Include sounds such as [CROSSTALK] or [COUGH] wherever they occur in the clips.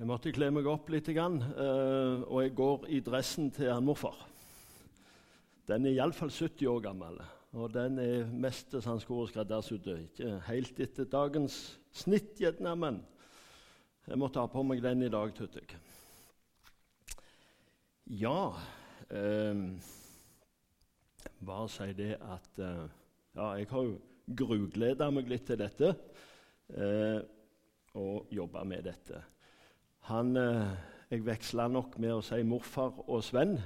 Jeg måtte kle meg opp litt, eh, og jeg går i dressen til morfar. Den er iallfall 70 år gammel, og den er mest skreddersydd. Ikke helt etter dagens snitt, gjerne, men jeg måtte ha på meg den i dag, tror jeg. Ja eh, Bare si det at eh, Ja, jeg har jo grugleda meg litt til dette eh, og jobba med dette. Han, eh, jeg veksla nok med å si morfar og Sven.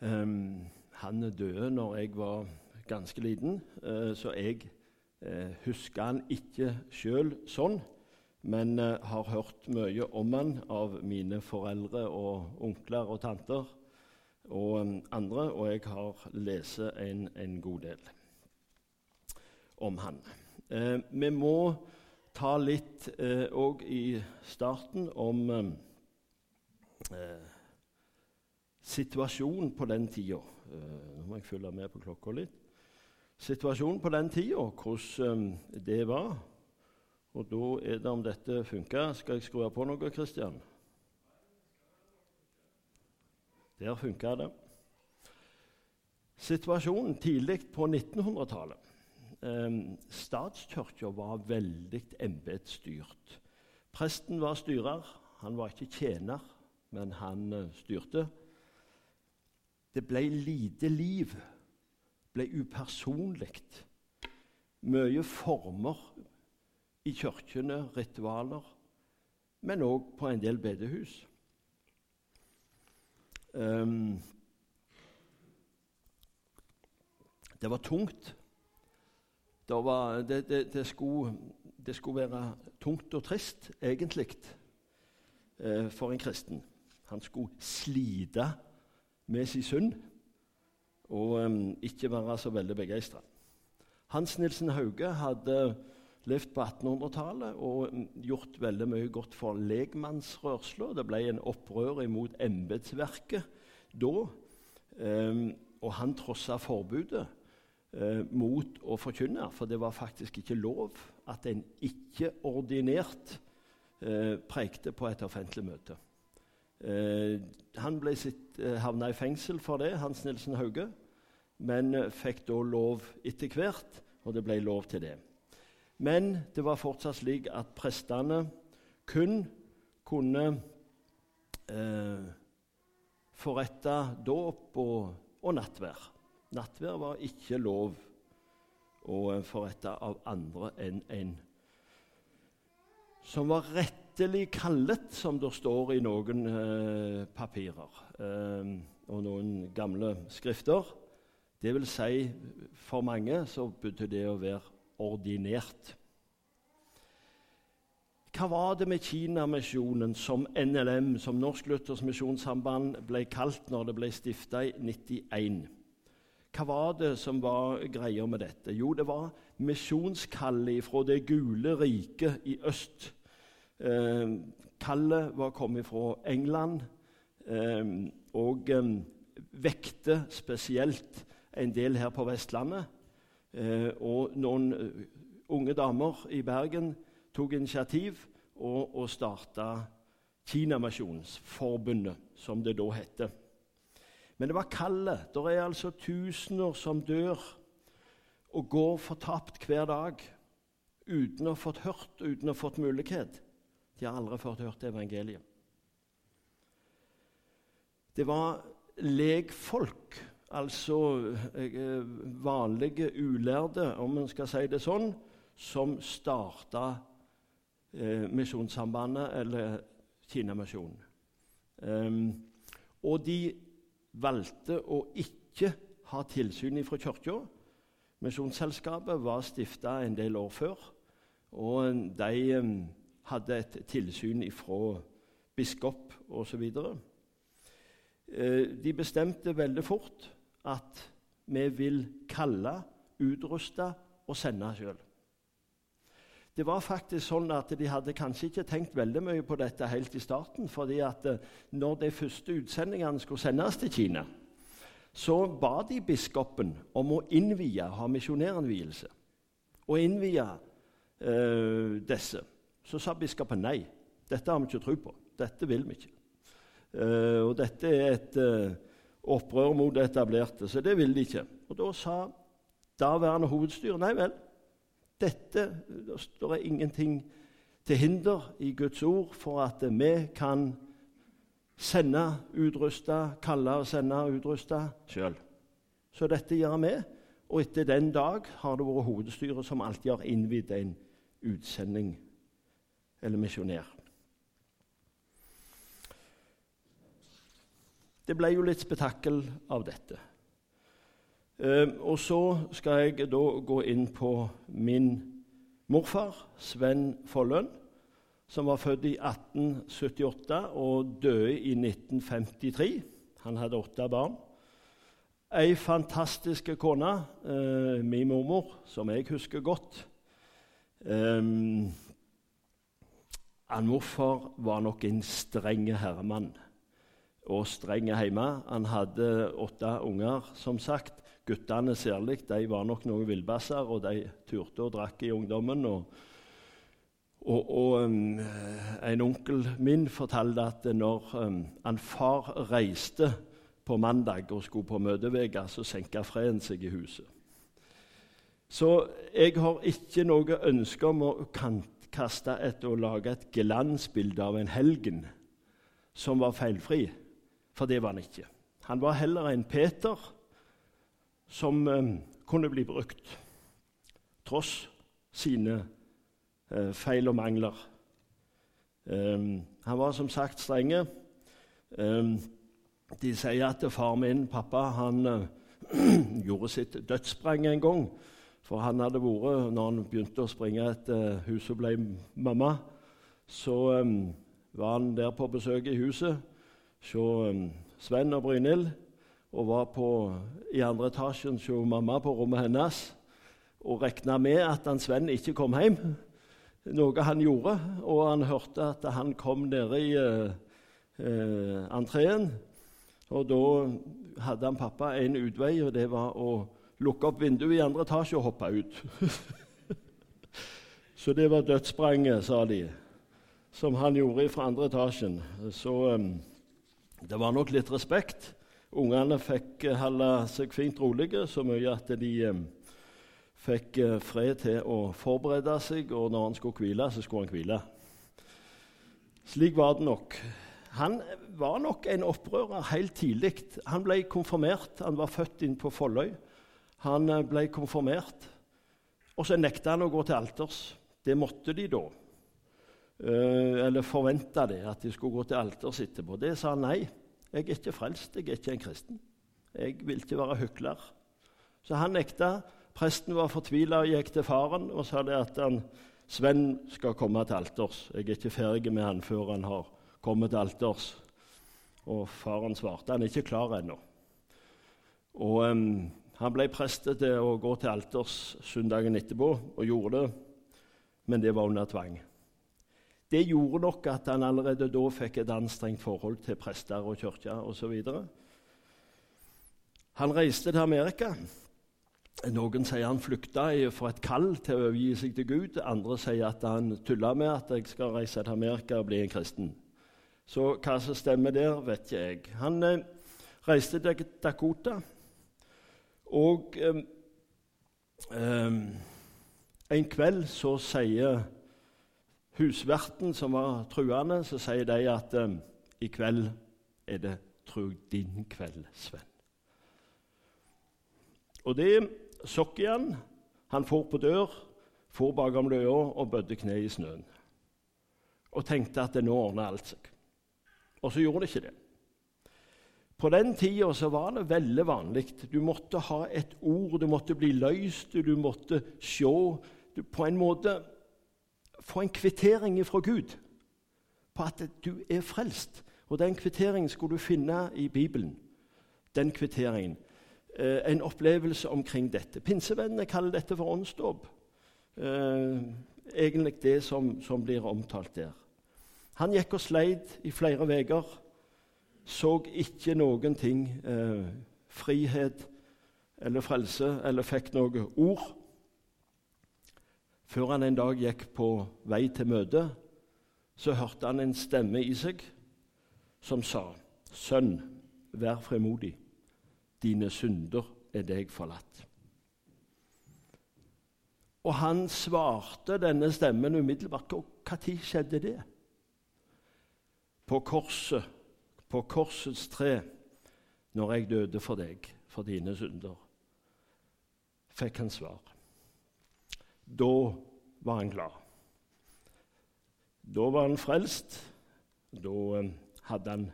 Um, han døde når jeg var ganske liten, uh, så jeg uh, husker han ikke sjøl sånn, men uh, har hørt mye om han av mine foreldre og onkler og tanter og um, andre, og jeg har lest en, en god del om han. vi må ta litt òg eh, i starten om eh, eh, situasjonen på den tida. Nå må jeg følge med på klokka litt. Situasjonen på den tida, hvordan det var. Og da er det om dette funker. Skal jeg skru på noe, Kristian? Der funka det. Situasjonen tidlig på 1900-tallet eh, statskirka var veldig embetsstyrt. Presten var styrer. Han var ikke tjener, men han eh, styrte. Det ble lite liv. ble upersonlig. Mye former i kirkene, ritualer, men òg på en del bedehus. Um, det var tungt det, var, det, det, det, skulle, det, skulle, være tungt og trist, egentlig, eh, for en kristen. Han skulle slite med sin synd og eh, ikke være så veldig begeistra. Hans Nilsen Hauge hadde levd på 1800-tallet og gjort veldig mye godt for legmannsrørsla. Det ble en opprør imot embetsverket da, eh, og han trossa forbudet eh, mot å forkynne, for det var faktisk ikke lov at en ikke-ordinert eh, prekte på et offentlig møte. Eh, han ble sitt, eh, havna i fengsel for det, Hans Nilsen Hauge, men eh, fikk da lov etter hvert, og det ble lov til det. Men det var fortsatt slik at prestene kun kunne eh, forrette dåp og, og nattvær. Nattvær var ikke lov å forrette av andre enn en som var rettelig kallet, som det står i noen eh, papirer eh, og noen gamle skrifter. Det vil si, for mange så betydde det å være ordinert. Hva var det med Kinamisjonen som NLM, som Norsk Luthers Misjonssamband, ble kalt når det ble stifta i 91? Hva var det som var greia med dette? Jo, det var misjonskallet fra det gule riket i øst. Eh, kallet var kommet fra England eh, og eh, vekte spesielt en del her på Vestlandet. Eh, og noen eh, unge damer i Bergen tok initiativ og, og starta Kinamisjonsforbundet, som det da het. Men det var kallet. Det er altså tusener som dør og går fortapt hver dag uten å ha fått hørt, uten å ha fått mulighet. De har aldri fått hørt evangeliet. Det var legfolk, altså eh, vanlige ulærde, om en skal si det sånn, som starta eh, Misjonssambandet, eller Kinamisjonen. Um, og de valgte å ikke ha tilsyn fra Kirka. Misjonsselskapet var stifta en del år før, og de hadde et tilsyn fra biskop osv. Eh, de bestemte veldig fort at vi vil kalle, utruste og sende sjøl. Det var faktisk sånn at De hadde kanskje ikke tenkt veldig mye på dette helt i starten. fordi at eh, når de første utsendingene skulle sendes til Kina, så ba de biskopen om å innvie, ha misjonærinnvielse. Og innvie eh, disse. Så sa biskopen nei. Dette har vi ikke tro på. Dette vil vi ikke. Uh, og dette er et uh, opprør mot det etablerte, så det vil de ikke. Og Da sa daværende hovedstyre nei vel, dette det står ingenting til hinder i Guds ord for at vi kan sende utrusta, kalle og sende utrusta sjøl. Så dette gjør vi. Og etter den dag har det vært hovedstyret som alltid har innvidd en utsending eller misjonær. Det ble jo litt spetakkel av dette. Uh, og så skal jeg da gå inn på min morfar, Sven Follønn, som var født i 1878 og døde i 1953. Han hadde åtte barn. Ei fantastisk kone, eh, min mormor, som jeg husker godt. Um, han morfar var nok en streng herremann og streng hjemme. Han hadde åtte unger, som sagt. Guttene særlig de var nok noen villbasser, og de turte og drakk i ungdommen. og og, og um, En onkel min fortalte at når um, han far reiste på mandag og skulle på møteuke, så senka freden seg i huset. Så jeg har ikke noe ønske om å kaste et og lage et glansbilde av en helgen som var feilfri, for det var han ikke. Han var heller en Peter som um, kunne bli brukt, tross sine uh, feil og mangler. Um, han var som sagt strenge. Um, de sier at far min, pappa, han [CLEARS THROAT] gjorde sitt dødssprang en gang. For han hadde vært, når han begynte å springe etter huset og ble mamma, så um, var han der på besøk i huset hos um, Sven og Brynhild og var på, i andre etasjen hos mamma på rommet hennes og regna med at han Sven ikke kom hjem, noe han gjorde. Og han hørte at han kom nede i uh, entreen. Og da hadde han pappa en utvei, og det var å lukke opp vinduet i andre etasje og hoppe ut. [LAUGHS] Så det var dødsspranget, sa de, som han gjorde fra andre etasjen. Så um, det var nok litt respekt. Ungene fikk eh, holde seg fint rolige, så mye at de um, fikk uh, fred til å forberede seg, og når han skulle hvile, så skulle han hvile. Slik var det nok. Han var nok en opprører helt tidlig. Han ble konfirmert. Han var født inn på Folløy. Han eh, ble konfirmert, og så nekta han å gå til alters. Det måtte de da. Eller forventa de at de skulle gå til alters etterpå. Det sa han nei. Jeg er ikke frelst, jeg er ikke en kristen. Jeg vil ikke være hykler. Så han nekta. Presten var fortvila og gikk til faren og sa det at han, Sven skal komme til alters. Jeg er ikke ferdig med han før han har kommet til alters. Og faren svarte han er ikke klar ennå. Og um, han ble prestet til å gå til alters søndagen etterpå, og gjorde det, men det var under tvang. Det gjorde nok at han allerede da fikk et anstrengt forhold til prester og kirke osv. Han reiste til Amerika. Noen sier han flykta for et kall til å overgi seg til Gud. Andre sier at han tulla med at jeg skal reise til Amerika og bli en kristen. Så hva som stemmer der, vet ikke jeg. Han eh, reiste til Dakota og eh, eh, en kveld så sier husverten, som var truende, så sier de at um, i kveld er det tru din kveld, Sven. Og det sokk han. Han for på dør, for bakom døra og bødde kne i snøen. Og tenkte at det nå ordner alt seg. Og så gjorde det ikke det. På den tida var det veldig vanlig. Du måtte ha et ord, du måtte bli løst, du måtte se du, På en måte få en kvittering fra Gud på at du er frelst. Og den kvitteringen skulle du finne i Bibelen. Den kvitteringen. Eh, en opplevelse omkring dette. Pinsevennene kaller dette for åndsdåp. Eh, egentlig det som, som blir omtalt der. Han gikk og sleit i flere uker så ikke noen ting eh, frihet eller frelse eller fikk noe ord før han en dag gikk på vei til møte så hørte han en stemme i seg som sa, 'Sønn, vær fremodig. Dine synder er deg forlatt.' Og han svarte denne stemmen umiddelbart. Når skjedde det? På korset, på korsets tre, når jeg døde for deg, for dine synder, fikk han svar. Da var han glad. Da var han frelst. Da eh, hadde han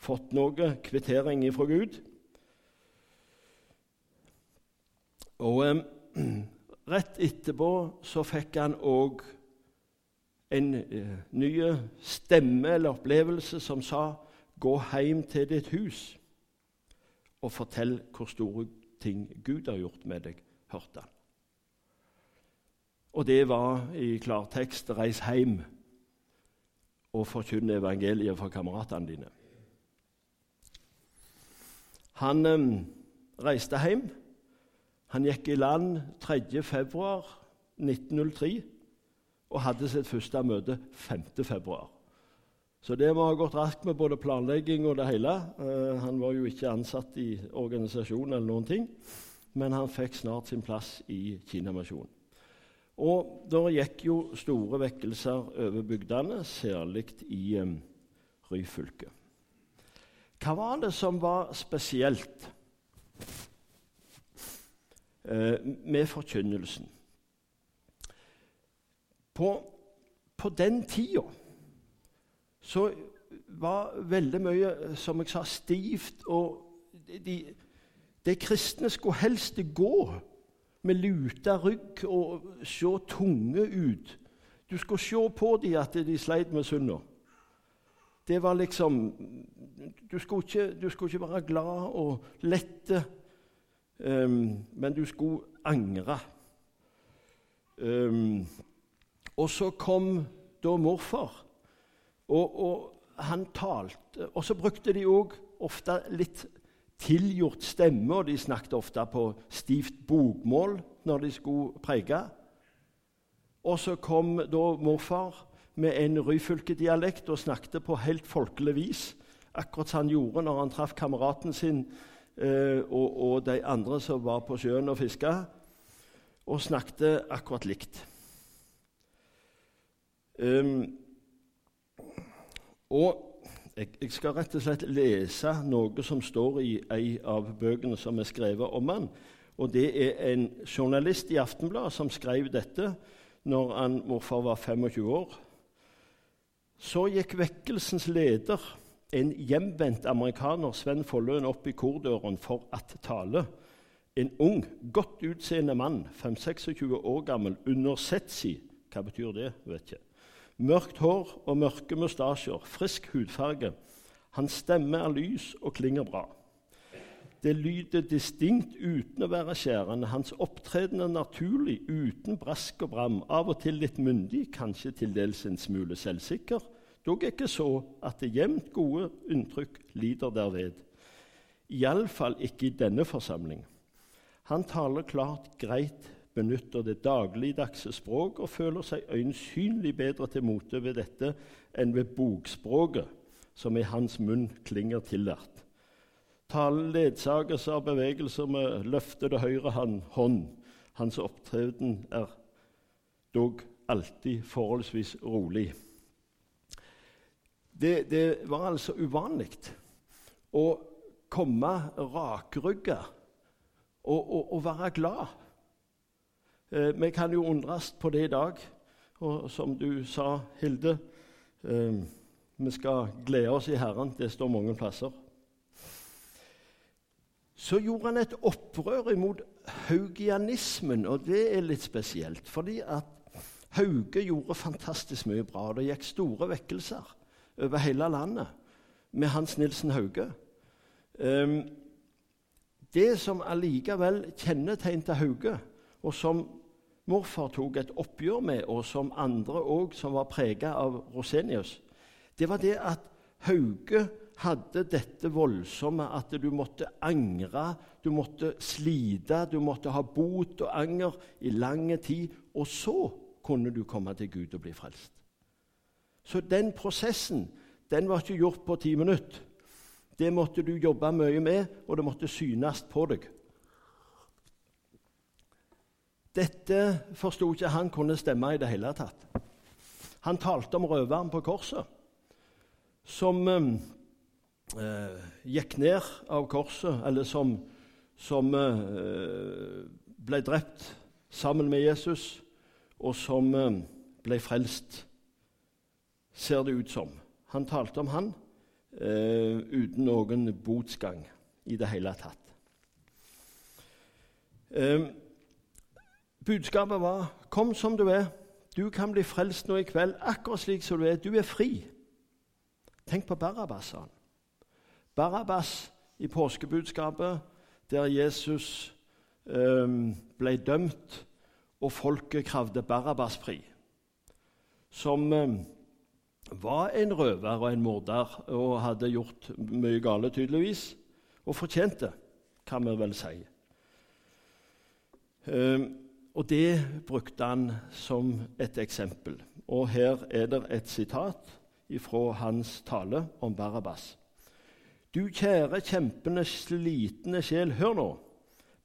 fått noe kvittering fra Gud. Og eh, [CLEARS THROAT] rett etterpå så fikk han òg en eh, ny stemme eller opplevelse som sa 'Gå hjem til ditt hus og fortell hvor store ting Gud har gjort med deg', hørte han. Og det var i klartekst 'reis hjem' og forkynn evangeliet for kameratene dine. Han um, reiste hjem. Han gikk i land 3.2.1903 og hadde sitt første møte 5.2. Så det må ha gått raskt med både planlegging og det hele. Uh, han var jo ikke ansatt i organisasjonen, eller noen ting, men han fikk snart sin plass i Kinamisjonen. Og det gikk jo store vekkelser over bygdene, særlig i um, Ryfylke. Hva var det som var spesielt uh, med forkynnelsen? På, på den tida så var veldig mye, som jeg sa, stivt, og de, de kristne skulle helst gå med luta rygg og se tunge ut. Du skulle se på dem at de sleit med synda. Det var liksom du skulle, ikke, du skulle ikke være glad og lette, um, men du skulle angre. Um, og så kom da morfar, og, og han talte. Og så brukte de òg ofte litt tilgjort stemme, og de snakket ofte på stivt bokmål når de skulle preke. Og så kom da morfar med en Ryfylke-dialekt og snakket på helt folkelig vis, akkurat som han gjorde når han traff kameraten sin eh, og, og, de andre som var på sjøen og fiska, og snakket akkurat likt. Um, og jeg, jeg, skal rett og slett lese noe som står i ei av bøkene som er skrevet om han. Og Det er en journalist i Aftenbladet som skrev dette når han, morfar var 25 år. Så gikk vekkelsens leder, en hjemvendt amerikaner, Sven Folløen, opp i kordøren for at tale. En ung, godt utseende mann, 5-26 år gammel, under setsi. Hva betyr det? vet ikke. Mørkt hår og mørke mustasjer, frisk hudfarge. Hans stemme er lys og klinger bra. Det lyder distinkt uten å være skjærende. Hans opptreden er naturlig, uten brask og bram. Av og til litt myndig, kanskje til dels en smule selvsikker. Dog ikke så at det jevnt gode inntrykk lider derved. Iallfall ikke i denne forsamling. Han taler klart, greit, benytter det dagligdagse språk og føler seg øyensynlig bedre til mote ved dette enn ved bokspråket, som i hans munn klinger tillært. Talen ledsages av bevegelser med løftede høyre hånd. Hans opptreden er dog alltid forholdsvis rolig. Det, det var altså uvanlig å komme rakrygga og, og, og være glad Eh, vi kan jo undres på det i dag. Og som du sa, Hilde, eh, vi skal glede oss i Herren. Det står mange plasser. Så gjorde han et opprør imot haugianismen, og det er litt spesielt. Fordi at Hauge gjorde fantastisk mye bra. Det gikk store vekkelser over hele landet med Hans Nilsen Hauge. Um, det som allikevel kjennetegnet Hauge, og som morfar tok et oppgjør med, og som andre òg som var prega av Rosenius, det var det at Hauge hadde dette voldsomme at du måtte angre, du måtte slite, du måtte ha bot og anger i lang tid, og så kunne du komme til Gud og bli frelst. Så den prosessen den var ikke gjort på ti minutter. Det måtte du jobbe mye med, og det måtte synes på deg. Dette forsto ikke han kunne stemme i det hele tatt. Han talte om røveren på korset, som eh, gikk ned av korset, eller som, som eh, ble drept sammen med Jesus, og som eh, ble frelst, ser det ut som. Han talte om han eh, uten noen botsgang i det hele tatt. Eh, budskapet var 'Kom som du er'. Du kan bli frelst nå i kveld, akkurat slik som du er. Du er fri. Tenk på Barabas, sa han. Barabbas i påskebudskapet, der Jesus um, ble dømt, og folket kravde Barabbas fri. Som um, var en røver og en morder og hadde gjort mye gale, tydeligvis, og fortjente, kan vi vel si. Um, og det brukte han som et eksempel. Og her er det et sitat fra hans tale om Barabbas. Du kjære, kjempende, slitne sjel, hør nå.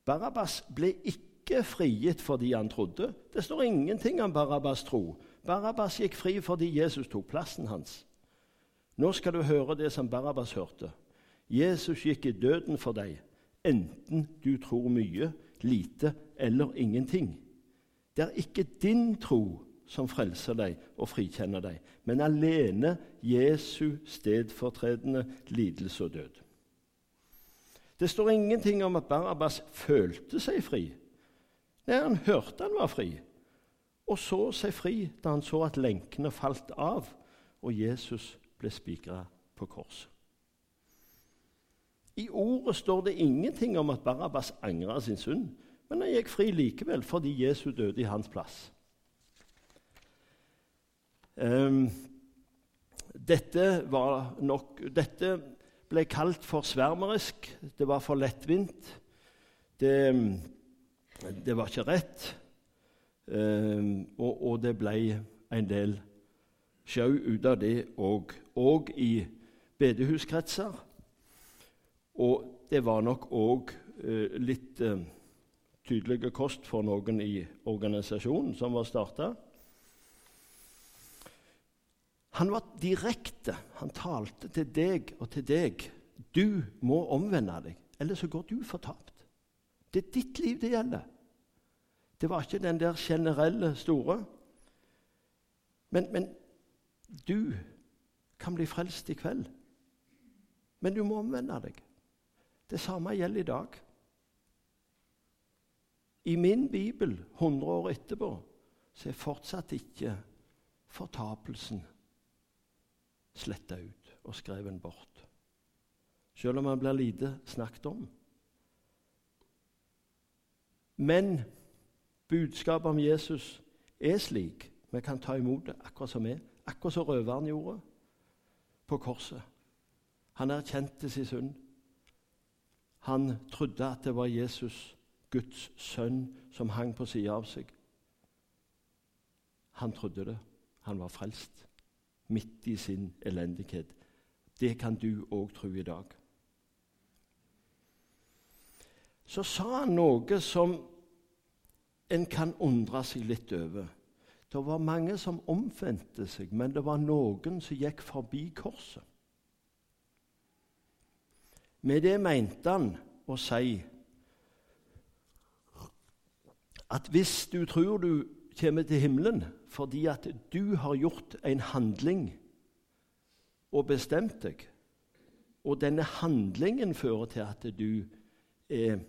Barabbas ble ikke frigitt fordi han trodde. Det står ingenting om Barabbas tro. Barabbas gikk fri fordi Jesus tok plassen hans. Nå skal du høre det som Barabbas hørte. Jesus gikk i døden for deg, enten du tror mye, lite eller ingenting. Det er ikke din tro som frelser deg og frikjenner deg, men alene Jesu stedfortredende lidelse og død. Det står ingenting om at Barabbas følte seg fri. Nei, han hørte han var fri, og så seg fri da han så at lenkene falt av og Jesus ble spikra på korset. I ordet står det ingenting om at Barabbas angra sin synd, men han gikk fri likevel fordi Jesus døde i hans plass. Um, dette, nok, dette ble kalt for svermerisk. Det var for lettvint. Det, det var ikke rett. Um, og, og, det ble en del sjau ut av det òg, òg i bedehuskretser. Og det var nok òg uh, litt uh, tydelige kost for noen i organisasjonen som var starta. Han var direkte. Han talte til deg og til deg. Du må omvende deg, ellers så går du fortapt. Det er ditt liv det gjelder. Det var ikke den der generelle store. Men, men du kan bli frelst i kveld. Men du må omvende deg. Det samme gjelder i dag. I min bibel 100 år etterpå så er fortsatt ikke fortapelsen sletta ut og skrevet bort. Selv om han blir lite snakket om. Men budskapet om Jesus er slik. Vi kan ta imot det akkurat som er. Akkurat som røveren gjorde på korset. Han erkjente sin synd. Han trodde at det var Jesus Guds sønn som hang på sida av seg. Han trodde det. Han var frelst midt i sin elendighet. Det kan du òg tro i dag. Så sa han noe som en kan undre seg litt over. Det var mange som omvendte seg, men det var noen som gikk forbi korset. Med det mente han å si at hvis du tror du kommer til himmelen fordi at du har gjort en handling og bestemt deg, og denne handlingen fører til at du er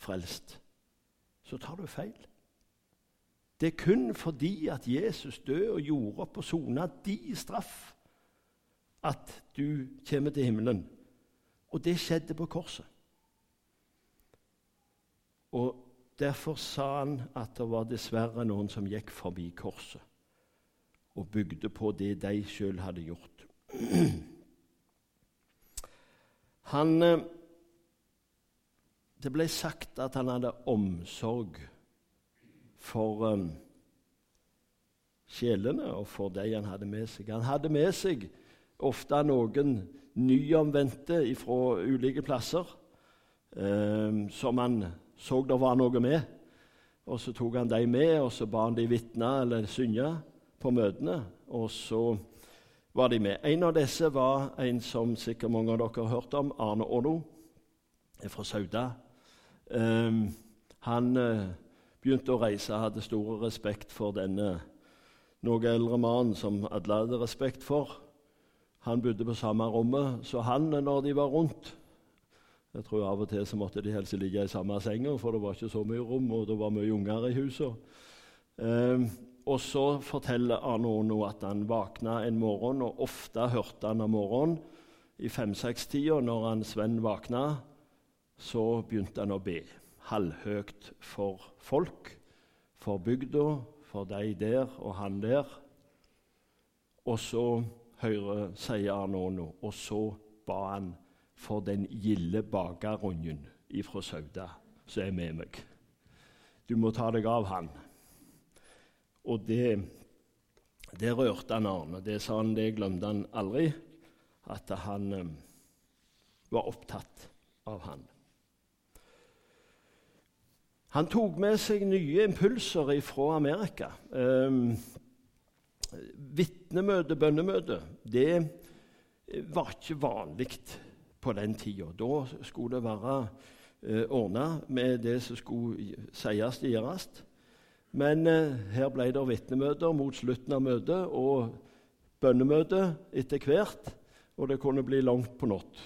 frelst, så tar du feil. Det er kun fordi at Jesus døde og gjorde opp og sona din straff, at du kommer til himmelen. Og det skjedde på korset. Og Derfor sa han at det var dessverre noen som gikk forbi korset og bygde på det de sjøl hadde gjort. [CLEARS THROAT] Han, eh, det ble sagt at han hadde omsorg for, eh, sjelene og for de han hadde med seg. Han hadde med seg ofte noen nyomvendte fra ulike plasser eh, som han så det var noe med. Og Så tok han dem med, og så ba han de vitne eller synge på møtene. Og så var de med. En av disse var en som sikkert mange av dere har hørt om, Arne Oddo fra Sauda. Um, han uh, begynte å reise, hadde stor respekt for denne noe eldre mannen som alle hadde respekt for. Han bodde på samme rommet, så han, når de var rundt Jeg tror av og til så måtte de helst ligge i samme senga, for det var ikke så mye rom, og det var mye unger i huset. Eh, og så forteller Arne Ono at han våkna en morgen, og ofte hørte han om morgenen i fem-seks-tida når han Sven våkna, så begynte han å be halvhøyt for folk, for bygda, for de der og han der. Og så hører, sier Arne nå, og så ba han for den gilde bakerungen ifra Sauda som er med meg. Du må ta deg av han. Og det, det rørte han Arne. Det sa han, det glemte han aldri. At han um, var opptatt av han. Han tok med seg nye impulser fra Amerika. Um, Vitnemøte, bønnemøte, det var ikke vanlig på den tida. Da skulle det være eh, ordna med det som skulle sies og gjøres. Men eh, her ble det vitnemøter mot slutten av møtet og bønnemøte etter hvert. Og det kunne bli langt på natt.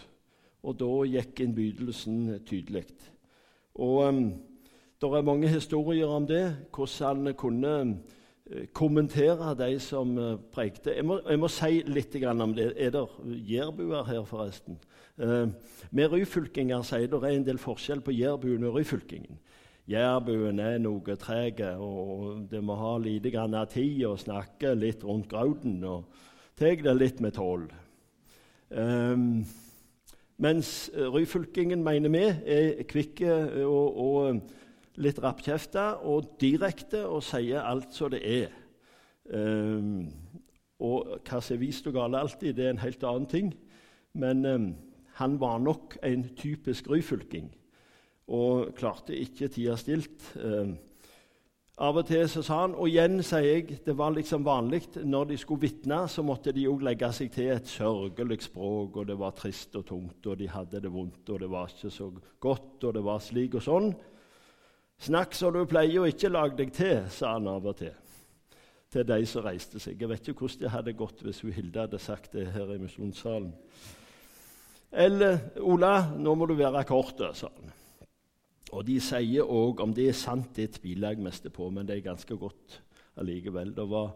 Og da gikk innbydelsen tydelig. Og eh, det er mange historier om det, hvordan han kunne kommentere de som eh, prekte. Jeg må, jeg må si litt om det. Er det jærbuer her, forresten? Eh, vi ryfylkinger sier det er en del forskjell på jærbuen og ryfylkingen. Jærbuen er noe treg, og det må ha lite grann tid å snakke litt rundt grauten og tar det litt med tål. Um, mens ryfylkingen, mener vi, er kvikke og, og litt rappkjefta og direkte og sier alt som det er. Um, og hva som er vist og galt alltid, det er en helt annen ting. Men um, han var nok en typisk ryfylking og klarte ikke tida stilt. Um, av og til så sa han, og igjen sier jeg, det var liksom vanlig når de skulle vitne, så måtte de òg legge seg til et sørgelig språk, og det var trist og tungt, og de hadde det vondt, og det var ikke så godt, og det var slik og sånn. Snakk som du pleier, og ikke lag deg til, sa han av og til til de som reiste seg. Jeg vet ikke hvordan det hadde gått hvis hun Hilde hadde sagt det her i misjonssalen. Eller 'Ola, nå må du være kort', sa han. Og de sier òg om det er sant, det tviler jeg mest på, men det er ganske godt allikevel. Det var,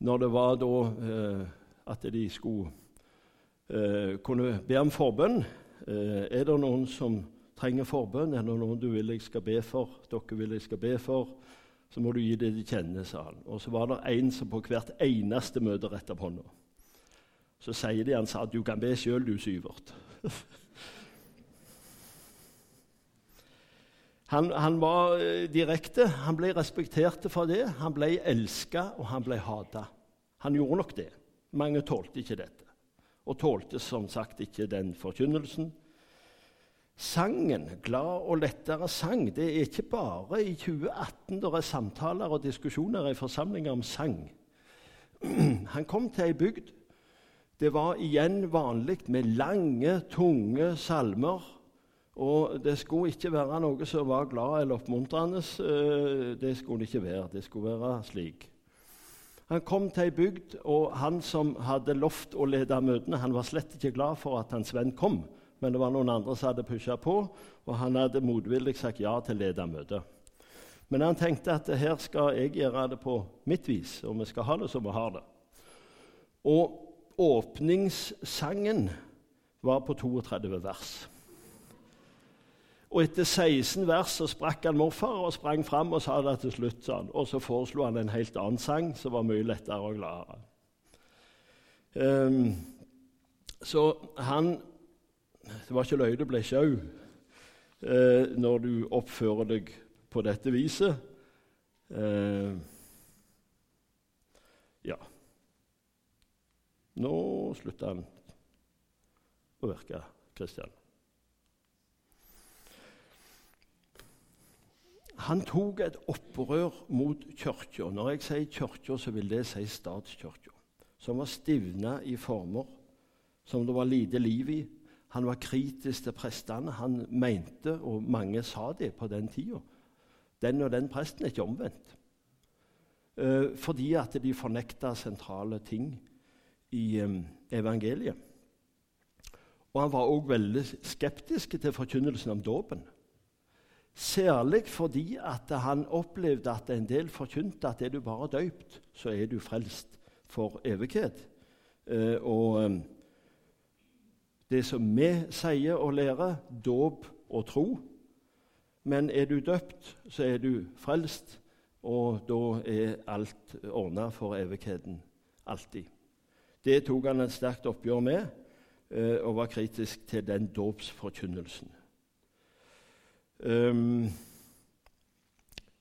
når det var da eh, at de skulle eh, kunne be om forbønn eh, Er det noen som trenger forbønn, eller noen du vil jeg skal be for, dere vil jeg skal be for, så må du gi det de kjenner, sa han. Og så var det en som på hvert eneste møte retta opp hånda. Så sier de han sa du kan be sjøl, du, Syvert. [LAUGHS] han, han, var eh, direkte. Han ble respektert for det. Han ble elska, og han ble hata. Han gjorde nok det. Mange tålte ikke dette, og tålte som sagt ikke den forkynnelsen. Sangen, glad og lettere sang, det er ikke bare i 2018 det er samtaler og diskusjoner i forsamlinger om sang. [CLEARS THROAT] Han kom til ei bygd. Det var igjen vanlig med lange, tunge salmer. Og det skulle ikke være noe som var glad eller oppmuntrende. Eh, det skulle det ikke være. Det skulle være slik. Han kom til ei bygd, og han som hadde lovt å lede møtene, han var slett ikke glad for at hans venn kom men det var noen andre som hadde pusha på, og han hadde motvillig sagt ja til å lede møtet. Men han tenkte at her skal jeg gjøre det på mitt vis, og vi skal ha det som vi har det. Og åpningssangen var på 32 vers. Og etter 16 vers så sprakk han morfar og sprang fram og sa det til slutt. Sånn. Og så foreslo han en helt annen sang som var mye lettere og gladere. Um, så han det var ikke løye du ble sjau eh, når du oppfører deg på dette viset. Eh, Ja. Nå slutta han å virke, Kristian. Han tok et opprør mot kirka. Når jeg sier kirka, så vil det si statskirka. Som var stivna i former som det var lite liv i. Han var kritisk til prestene. Han mente, og mange sa det på den tida, den og den presten er ikke omvendt. Eh, fordi at de fornekta sentrale ting i eh, evangeliet. Og han var òg veldig skeptisk til forkynnelsen om dåpen. Særlig fordi at han opplevde at en del forkynte at er du bare døypt, så er du frelst for evighet. Eh, og eh, det som vi sier og lærer, dåp og tro. Men er du døpt, så er du frelst, og da er alt ordna for evigheten. Alltid. Det tok han et sterkt oppgjør med, eh, og var kritisk til den dåpsforkynnelsen. Um,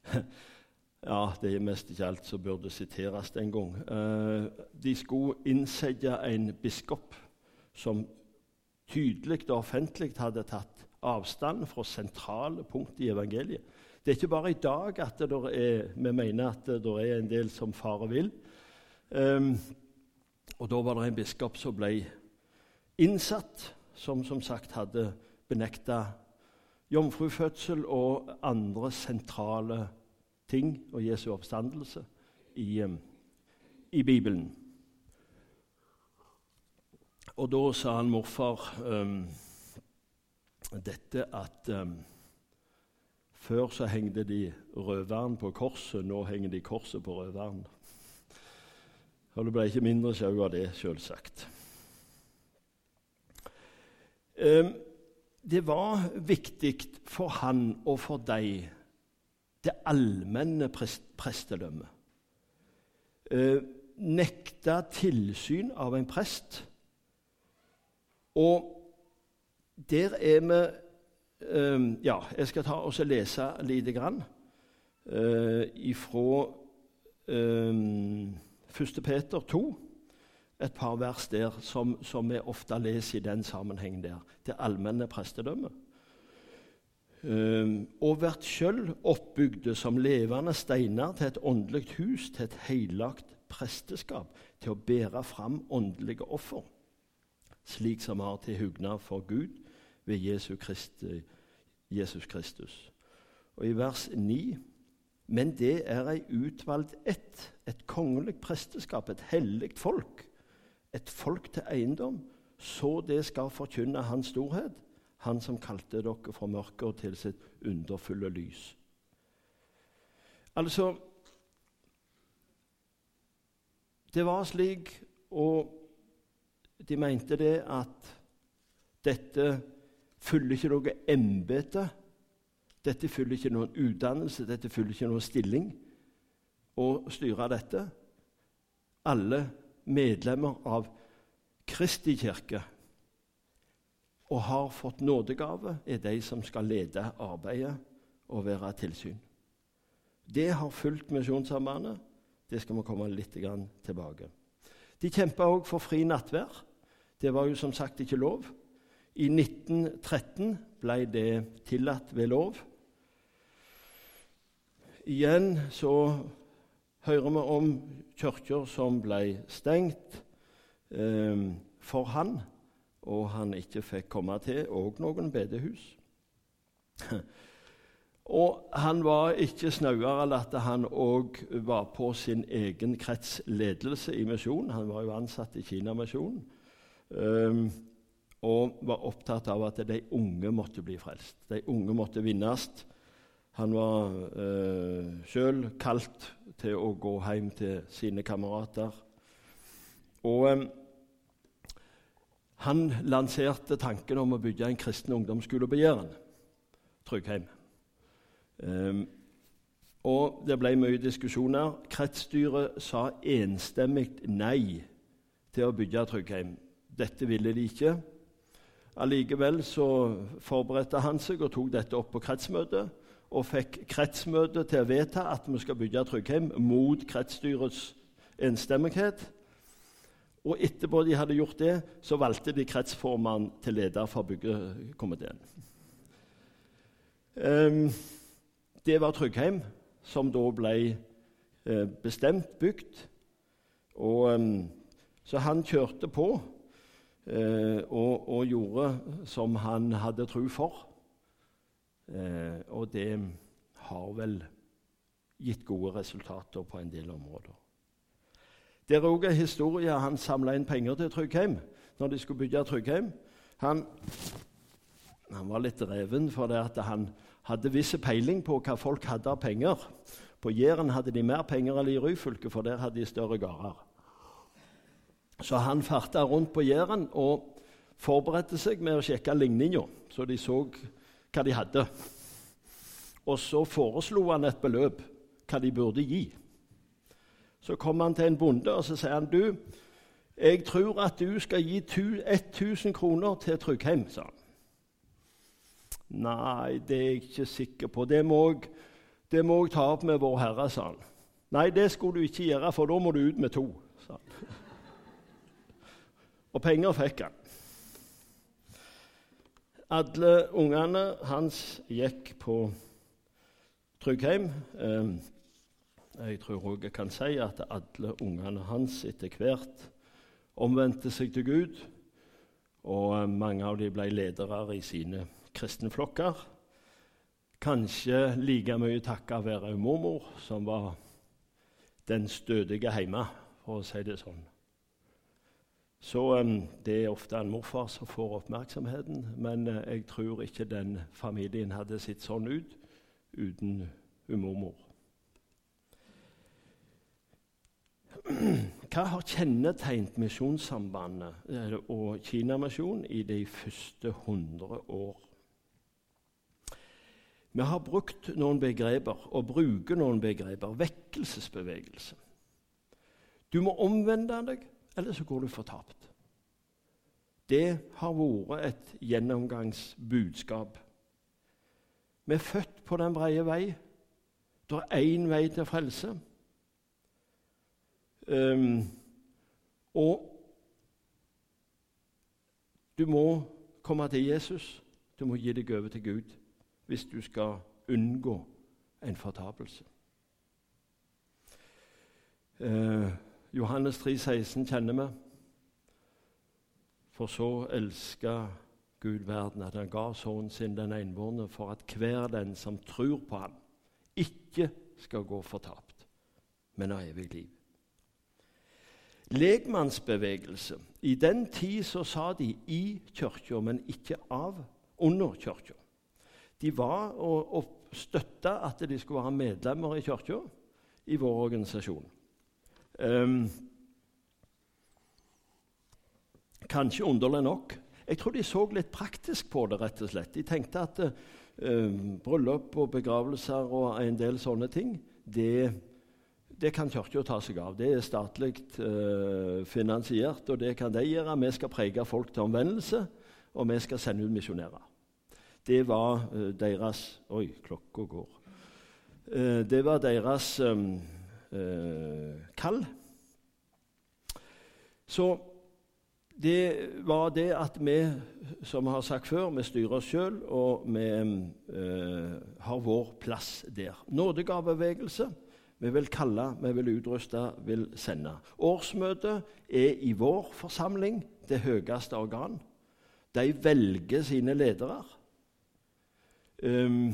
[LAUGHS] ja, det er mest ikke alt som burde siteres en gang. Uh, de skulle innsette en biskop som tydelig og offentlig hadde tatt avstand fra sentrale punkt i evangeliet. Det er ikke bare i dag at er, vi mener at det er en del som farer vill. Um, og da var det en biskop som ble innsatt, som som sagt hadde benekta jomfrufødsel og andre sentrale ting og Jesu oppstandelse i, i Bibelen. Og da sa han morfar um, dette at um, før så hengte de røveren på korset, nå henger de korset på røveren. Og det ble ikke mindre sjau av det, selvsagt. Um, det var viktig for han og for deg, det allmenne prestedømmet. Uh, nekta tilsyn av en prest. Og der er vi eh, Ja, jeg skal ta og lese lite grann eh, fra eh, 1. Peter 2 et par vers der som, som vi ofte leser i den sammenhengen der. Det allmenne prestedømmet. Um, og vært sjøl oppbygde som levende steiner til et åndelig hus, til et heilagt presteskap, til å bære fram åndelige offer, slik som har til hugnad for Gud ved Jesus, Christi, Jesus Kristus. Og i vers 9 men det er ei utvalgt ett, et kongelig presteskap, et hellig folk, et folk til eiendom, så det skal forkynne Hans storhet, Han som kalte dere fra mørket til sitt underfulle lys. Altså Det var slik, og de mente det at dette fyller ikke noe embete. Dette fyller ikke noen utdannelse, dette fyller ikke noen stilling å styre dette. Alle medlemmer av Kristi kirke og har fått nådegave, er de som skal lede arbeidet og være tilsyn. Det har fulgt Misjonssambandet. Det skal vi komme litt tilbake. De kjempa òg for fri nattvær. Det var jo som sagt ikke lov. I 1913 ble det tillatt ved lov. Igjen så hører vi om kirker som ble stengt eh, for han, og han ikke fikk komme til, og noen bedehus. Og han var ikke snauere at han òg var på sin egen kretsledelse i misjonen. Han var jo ansatt i Kinamisjonen. Um, og var opptatt av at de unge måtte bli frelst. De unge måtte vinnes. Han var uh, sjøl kalt til å gå hjem til sine kamerater. Og um, han lanserte tanken om å bygge en kristen ungdomsskole på Jæren, Tryggheim. Um, og Det ble mye diskusjoner. Kretsstyret sa enstemmig nei til å bygge Tryggheim. Dette ville de ikke. Allikevel så forberedte han seg og tok dette opp på kretsmøtet og fikk kretsmøtet til å vedta at vi skal bygge Tryggheim mot kretsstyrets enstemmighet. Og etterpå de hadde gjort det, så valgte de kretsformannen til leder for byggekomiteen. Um, det var Tryggheim, som da ble uh, bestemt bygd. Um, så han kjørte på uh, og, og, gjorde som han hadde tro for. Og det har vel gitt gode resultater på en del områder. Det er òg en historie han samla inn penger til Tryggheim når de skulle bygge Tryggheim. Han, han var litt reven for det at han hadde viss peiling på hva folk hadde av penger. På Jæren hadde de mer penger enn i Ryfylke, for der hadde de større gårder. Så han farta rundt på Jæren og forberedte seg med å sjekke ligninga, så de så hva de hadde. Og så foreslo han et beløp, hva de burde gi. Så kom han til en bonde og så sier han, du, jeg tror at du skal gi 1000 kroner til Tryggheim. sa han. Nei, det er jeg ikke sikker på. Det må jeg, det må jeg ta opp med Vår Herre, sa han. Nei, det skulle du ikke gjøre, for da må du ut med to. sa han. Og penger fikk han. Alle ungene hans gikk på Tryggheim. Eh, jeg tror òg jeg kan si at alle ungene hans etter hvert omvendte seg til Gud, og mange av dem ble ledere i sine kristenflokker. Kanskje like mye takket være mormor, som var den stødige hjemme, for å si det sånn. Så det er ofte en morfar som får oppmerksomheten, men uh, jeg tror ikke den familien hadde sett sånn ut uten mormor. [CLEARS THROAT] Hva har kjennetegnet Misjonssambandet eh, og Kinamisjonen i de første 100 år? Vi har brukt noen begreper og bruker noen begreper. Vekkelsesbevegelse. Du må omvende deg, eller så går du fortapt. Det har vært et gjennomgangsbudskap. Vi er født på den brede vei. Det er én vei til frelse. Um, og du må komme til Jesus. Du må gi deg over til Gud hvis du skal unngå en fortapelse. Eh, Johannes 3, 16 kjenner vi. For så elska Gud verden at han ga sønnen sin den enbårne, for at hver den som tror på ham, ikke skal gå fortapt, men ha evig liv Legmannsbevegelse. I den tid så sa de i kirka, men ikke av under kirka. De var og, og støtta at de skulle være medlemmer i kirka i vår organisasjon. Um, kanskje underlig nok. Jeg tror de så litt praktisk på det. rett og slett. De tenkte at uh, bryllup og begravelser og en del sånne ting det det kan Kirka ta seg av. Det er statlig uh, finansiert, og det kan de gjøre. Vi skal prege folk til omvendelse, og vi skal sende ut misjonærer. Det var eh, deres Oi, klokka går. Eh, det var deres eh, eh, kall. Så det var det at vi, som vi har sagt før, vi styrer oss sjøl, og vi eh, har vår plass der. Nådegavebevegelse vi vil kalle, vi vil utruste, vil sende. Årsmøtet er i vår forsamling det høyeste organ. De velger sine ledere, um,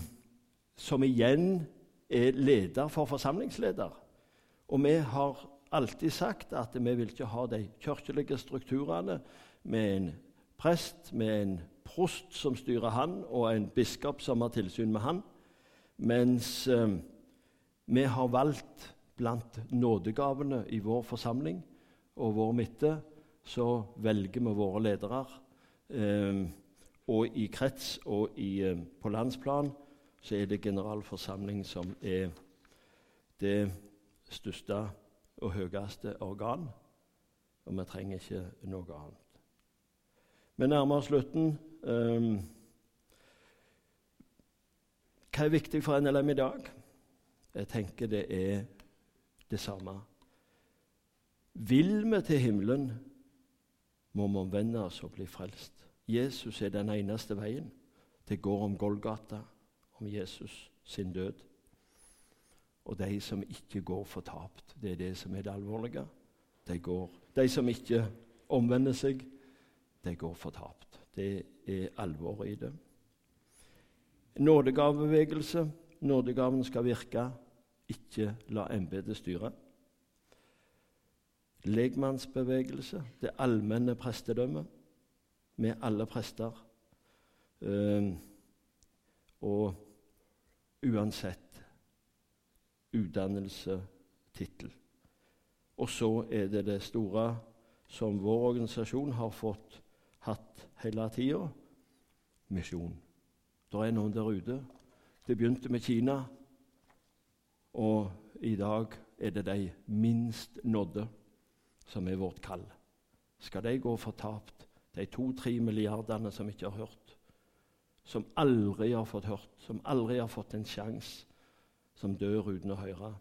som igjen er leder for forsamlingsleder. Og vi har alltid sagt at vi vil ikke ha de kirkelige strukturene med en prest, med en prost som styrer han, og en biskop som har tilsyn med han. Mens um, vi har valgt blant nådegavene i vår forsamling og vår midte, så velger vi våre ledere. Eh, og i krets og i, eh, på landsplan så er det generalforsamling som er det største og høyeste organ. Og vi trenger ikke noe annet. Vi nærmer oss slutten. Um, hva er viktig for NLM i dag? Jeg tenker det er det samme. Vil vi til himmelen, må vi omvende oss og bli frelst. Jesus er den eneste veien. Det går om Golgata, om Jesus sin død. Og de som ikke går fortapt, det er det som er det alvorlige. De, går, de som ikke omvender seg, de går fortapt. Det er alvoret i det. Nådegavebevegelse. Nådegaven skal virke. Ikke la embetet styre. Legmannsbevegelse. Det allmenne prestedømmet med alle prester. Uh, og uansett utdannelse, tittel. Og så er det det store som vår organisasjon har fått hatt hele tida misjon. Det er noen der ute. Det begynte med Kina, og i dag er det de minst nådde som er vårt kall. Skal de gå fortapt, de to-tre milliardene som ikke har hørt, som aldri har fått hørt, som aldri har fått en sjanse, som dør uten å høre,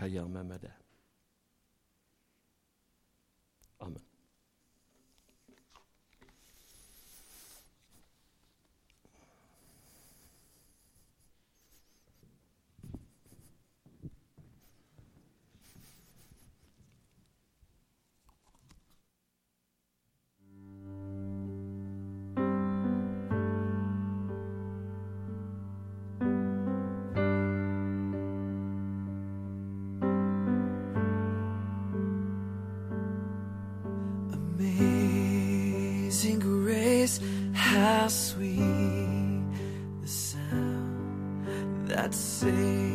hva gjør vi med det? Amen. how sweet the sound that saves.